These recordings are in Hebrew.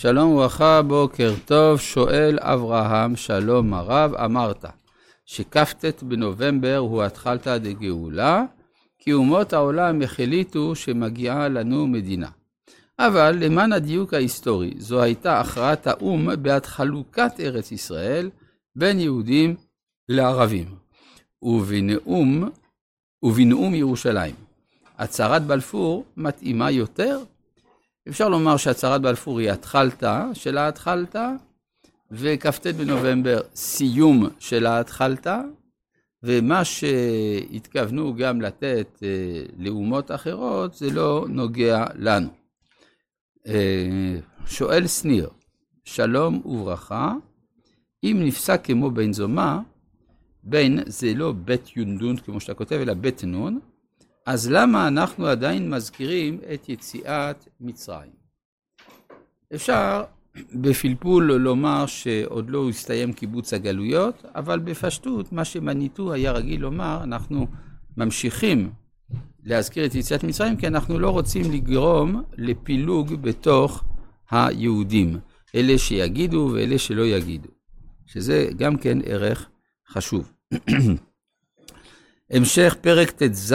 שלום וברכה, בוקר טוב, שואל אברהם, שלום הרב, אמרת שכ"ט בנובמבר הוא התחלתא דגאולה, כי אומות העולם החליטו שמגיעה לנו מדינה. אבל למען הדיוק ההיסטורי, זו הייתה הכרעת האו"ם בעד חלוקת ארץ ישראל בין יהודים לערבים. ובנאום, ובנאום ירושלים. הצהרת בלפור מתאימה יותר? אפשר לומר שהצהרת בלפור היא התחלתא של ההתחלתא, וכ"ט בנובמבר סיום של ההתחלתא, ומה שהתכוונו גם לתת אה, לאומות אחרות, זה לא נוגע לנו. אה, שואל שניר, שלום וברכה, אם נפסק כמו בן זומה, בן זה לא בית יונדון כמו שאתה כותב, אלא בית נון, אז למה אנחנו עדיין מזכירים את יציאת מצרים? אפשר בפלפול לומר שעוד לא הסתיים קיבוץ הגלויות, אבל בפשטות מה שמניטו היה רגיל לומר, אנחנו ממשיכים להזכיר את יציאת מצרים, כי אנחנו לא רוצים לגרום לפילוג בתוך היהודים, אלה שיגידו ואלה שלא יגידו, שזה גם כן ערך חשוב. המשך פרק ט"ז,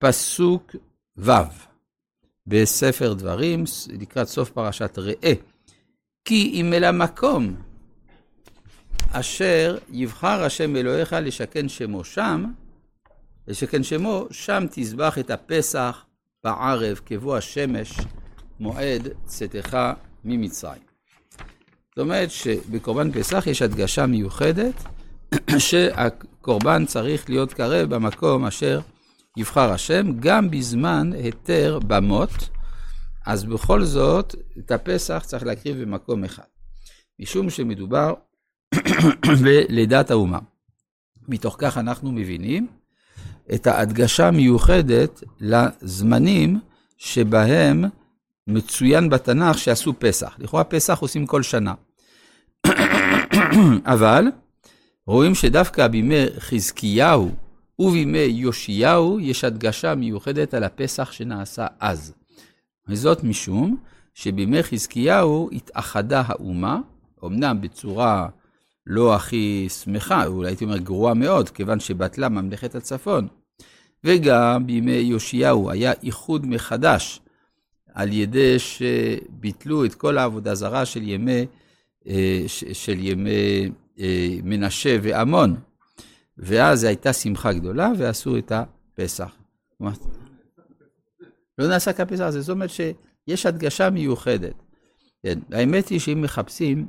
פסוק ו' בספר דברים, לקראת סוף פרשת ראה. כי אם אל המקום אשר יבחר השם אלוהיך לשכן שמו שם, לשכן שמו, שם תזבח את הפסח בערב, כבוא השמש, מועד צאתך ממצרים. זאת אומרת שבקורבן פסח יש הדגשה מיוחדת שהקורבן צריך להיות קרב במקום אשר יבחר השם, גם בזמן היתר במות, אז בכל זאת, את הפסח צריך להקריב במקום אחד. משום שמדובר בלידת האומה. מתוך כך אנחנו מבינים את ההדגשה המיוחדת לזמנים שבהם מצוין בתנ"ך שעשו פסח. לכאורה פסח עושים כל שנה. אבל רואים שדווקא בימי חזקיהו ובימי יאשיהו יש הדגשה מיוחדת על הפסח שנעשה אז. וזאת משום שבימי חזקיהו התאחדה האומה, אמנם בצורה לא הכי שמחה, אולי הייתי אומר גרועה מאוד, כיוון שבטלה ממלכת הצפון, וגם בימי יאשיהו היה איחוד מחדש על ידי שביטלו את כל העבודה זרה של ימי, אה, של ימי אה, מנשה ועמון, ואז הייתה שמחה גדולה ועשו את הפסח. לא נעשה כפסח, זאת אומרת שיש הדגשה מיוחדת. כן, האמת היא שאם מחפשים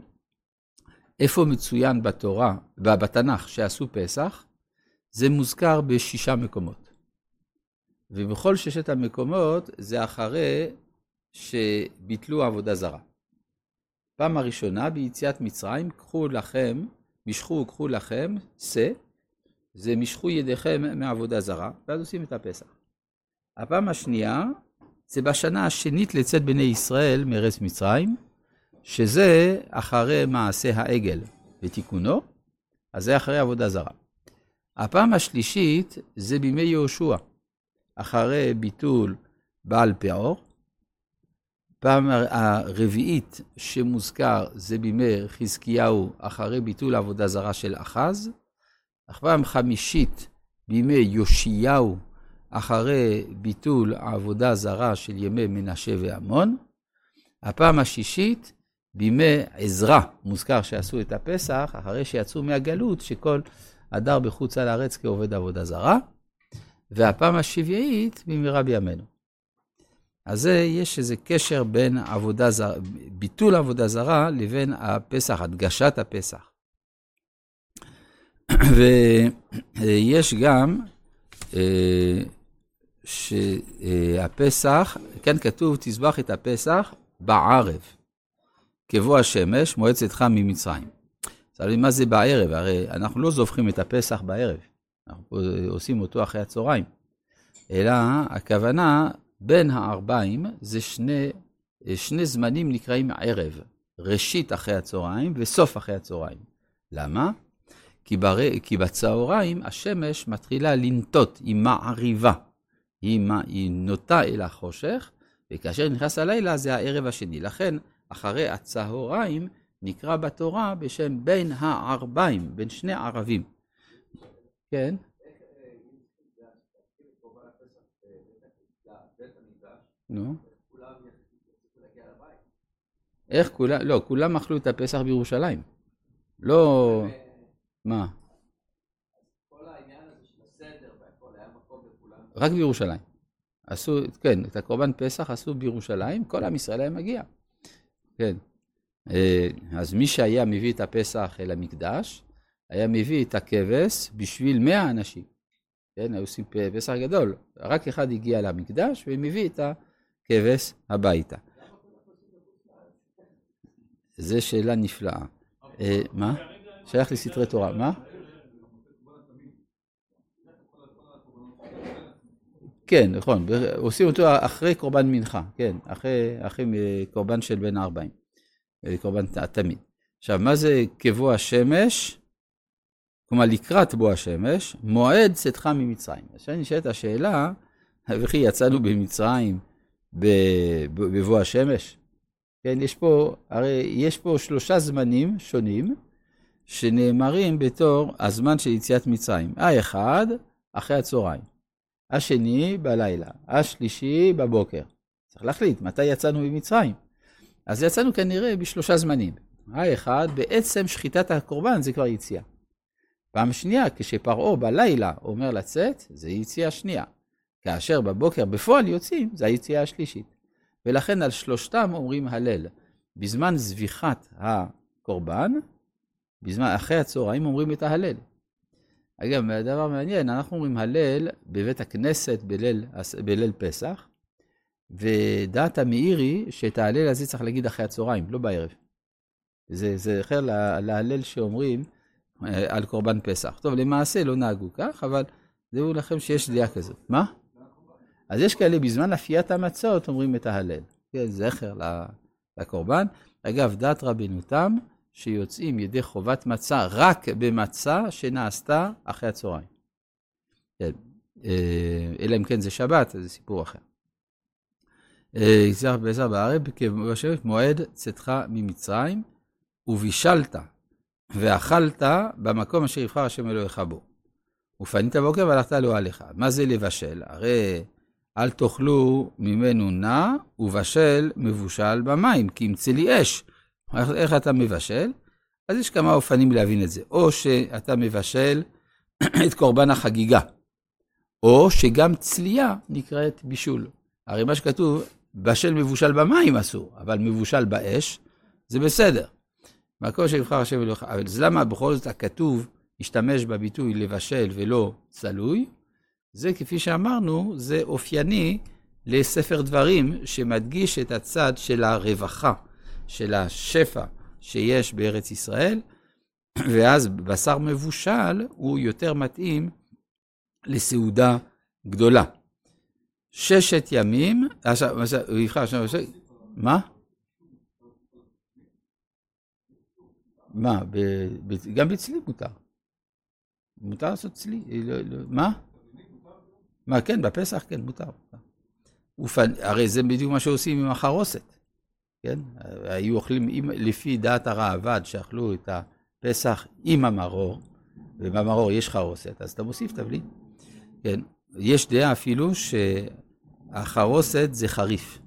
איפה מצוין בתורה, בתנ"ך, שעשו פסח, זה מוזכר בשישה מקומות. ובכל ששת המקומות זה אחרי שביטלו עבודה זרה. פעם הראשונה ביציאת מצרים, קחו לכם, משכו וקחו לכם, שא, זה משכו ידיכם מעבודה זרה, ואז עושים את הפסח. הפעם השנייה, זה בשנה השנית לצאת בני ישראל מארץ מצרים, שזה אחרי מעשה העגל ותיקונו, אז זה אחרי עבודה זרה. הפעם השלישית זה בימי יהושע, אחרי ביטול בעל פאור. פעם הרביעית שמוזכר זה בימי חזקיהו, אחרי ביטול עבודה זרה של אחז. הפעם חמישית בימי יאשיהו, אחרי ביטול העבודה זרה של ימי מנשה ועמון. הפעם השישית בימי עזרא, מוזכר שעשו את הפסח, אחרי שיצאו מהגלות, שכל הדר בחוץ על הארץ כעובד עבודה זרה. והפעם השביעית במהרה בימינו. אז זה, יש איזה קשר בין עבודה זרה, ביטול עבודה זרה לבין הפסח, הדגשת הפסח. ויש גם אה, שהפסח, כן כתוב, תזבח את הפסח בערב, כבוא השמש, מועד צאתך ממצרים. אז מה זה בערב? הרי אנחנו לא זובחים את הפסח בערב. אנחנו עושים אותו אחרי הצהריים. אלא הכוונה בין הערביים זה שני, שני זמנים נקראים ערב, ראשית אחרי הצהריים וסוף אחרי הצהריים. למה? כי, בר... כי בצהריים השמש מתחילה לנטות, היא מעריבה. היא, היא נוטה אל החושך, וכאשר נכנס הלילה זה הערב השני. לכן אחרי הצהריים, נקרא בתורה בשם בין הערביים, בין שני ערבים. כן? נו. איך כולם, לא, כולם אכלו את הפסח בירושלים. לא, מה? רק בירושלים. עשו, כן, את הקורבן פסח עשו בירושלים, כל עם ישראל היה מגיע. כן. אה, אז מי שהיה מביא את הפסח אל המקדש, היה מביא את הכבש בשביל מאה אנשים. כן, היו עושים פסח גדול. רק אחד הגיע למקדש ומביא את הכבש הביתה. זו שאלה נפלאה. אה, מה? שייך לסתרי תורה. מה? כן, נכון, עושים אותו אחרי קורבן מנחה, כן, אחרי, אחרי קורבן של בן ארבעים, אה, קורבן תמיד. עכשיו, מה זה כבוא השמש? כלומר, לקראת בוא השמש, מועד צאתך ממצרים. עכשיו נשאלת השאלה, וכי יצאנו במצרים בבוא השמש? כן, יש פה, הרי יש פה שלושה זמנים שונים שנאמרים בתור הזמן של יציאת מצרים. האחד, אחרי הצהריים. השני, בלילה. השלישי, בבוקר. צריך להחליט מתי יצאנו ממצרים. אז יצאנו כנראה בשלושה זמנים. האחד, בעצם שחיטת הקורבן זה כבר יציאה. פעם שנייה, כשפרעה בלילה אומר לצאת, זה יציאה שנייה. כאשר בבוקר בפועל יוצאים, זה היציאה השלישית. ולכן על שלושתם אומרים הלל. בזמן זביחת הקורבן, בזמן, אחרי הצהריים אומרים את ההלל. אגב, דבר מעניין, אנחנו אומרים הלל בבית הכנסת בליל, בליל פסח, ודעת המאירי שאת ההלל הזה צריך להגיד אחרי הצהריים, לא בערב. זה, זה אחר להלל שאומרים אה, על קורבן פסח. טוב, למעשה לא נהגו כך, אבל דעו לכם שיש דעה כזאת. מה? אז יש כאלה, בזמן אפיית המצות אומרים את ההלל. כן, זכר לקורבן. אגב, דת רבנו תם, שיוצאים ידי חובת מצה רק במצה שנעשתה אחרי הצהריים. כן, אה, אלא אם כן זה שבת, זה סיפור אחר. יצלח בעזר בערב, בשבט מועד צאתך ממצרים, ובישלת ואכלת במקום אשר יבחר השם אלוהיך בו. ופנית בוקר והלכת לאוהליך. מה זה לבשל? הרי אל תאכלו ממנו נע, ובשל מבושל במים, כי ימצא לי אש. איך, איך אתה מבשל? אז יש כמה אופנים להבין את זה. או שאתה מבשל את קורבן החגיגה, או שגם צלייה נקראת בישול. הרי מה שכתוב, בשל מבושל במים אסור, אבל מבושל באש, זה בסדר. מקום שיבחר השם אלוהיך. אבל אז למה בכל זאת הכתוב השתמש בביטוי לבשל ולא צלוי? זה כפי שאמרנו, זה אופייני לספר דברים שמדגיש את הצד של הרווחה, של השפע שיש בארץ ישראל, ואז בשר מבושל הוא יותר מתאים לסעודה גדולה. ששת ימים, עכשיו, הוא יבחר, מה? מה, גם בצלי מותר. מותר לעשות צלי, לא, לא, מה? מה, כן, בפסח כן, מותר. הרי זה בדיוק מה שעושים עם החרוסת, כן? היו אוכלים, עם, לפי דעת הראב"ד, שאכלו את הפסח עם המרור, ובמרור יש חרוסת, אז אתה מוסיף תבלין. כן, יש דעה אפילו שהחרוסת זה חריף.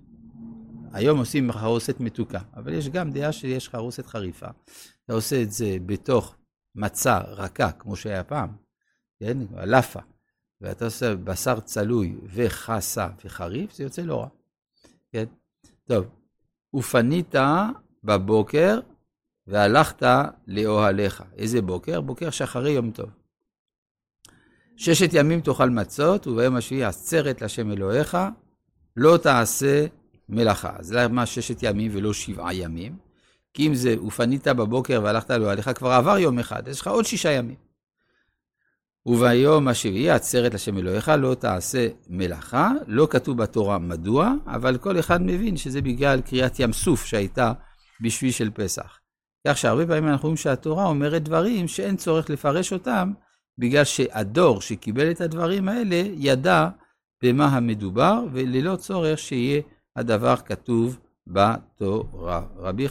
היום עושים חרוסת מתוקה, אבל יש גם דעה שיש חרוסת חריפה. אתה עושה את זה בתוך מצה רכה, כמו שהיה פעם, כן? לאפה. ואתה עושה בשר צלוי וחסה וחריף, זה יוצא לא רע. כן? טוב, ופנית בבוקר והלכת לאוהליך. איזה בוקר? בוקר שאחרי יום טוב. ששת ימים תאכל מצות, וביום השביעי עצרת להשם אלוהיך, לא תעשה מלאכה. אז למה ששת ימים ולא שבעה ימים? כי אם זה, ופנית בבוקר והלכת לאוהליך, כבר עבר יום אחד, יש לך עוד שישה ימים. וביום השביעי עצרת לשם אלוהיך לא תעשה מלאכה, לא כתוב בתורה מדוע, אבל כל אחד מבין שזה בגלל קריאת ים סוף שהייתה בשביל של פסח. כך שהרבה פעמים אנחנו רואים שהתורה אומרת דברים שאין צורך לפרש אותם, בגלל שהדור שקיבל את הדברים האלה ידע במה המדובר, וללא צורך שיהיה הדבר כתוב בתורה. רבי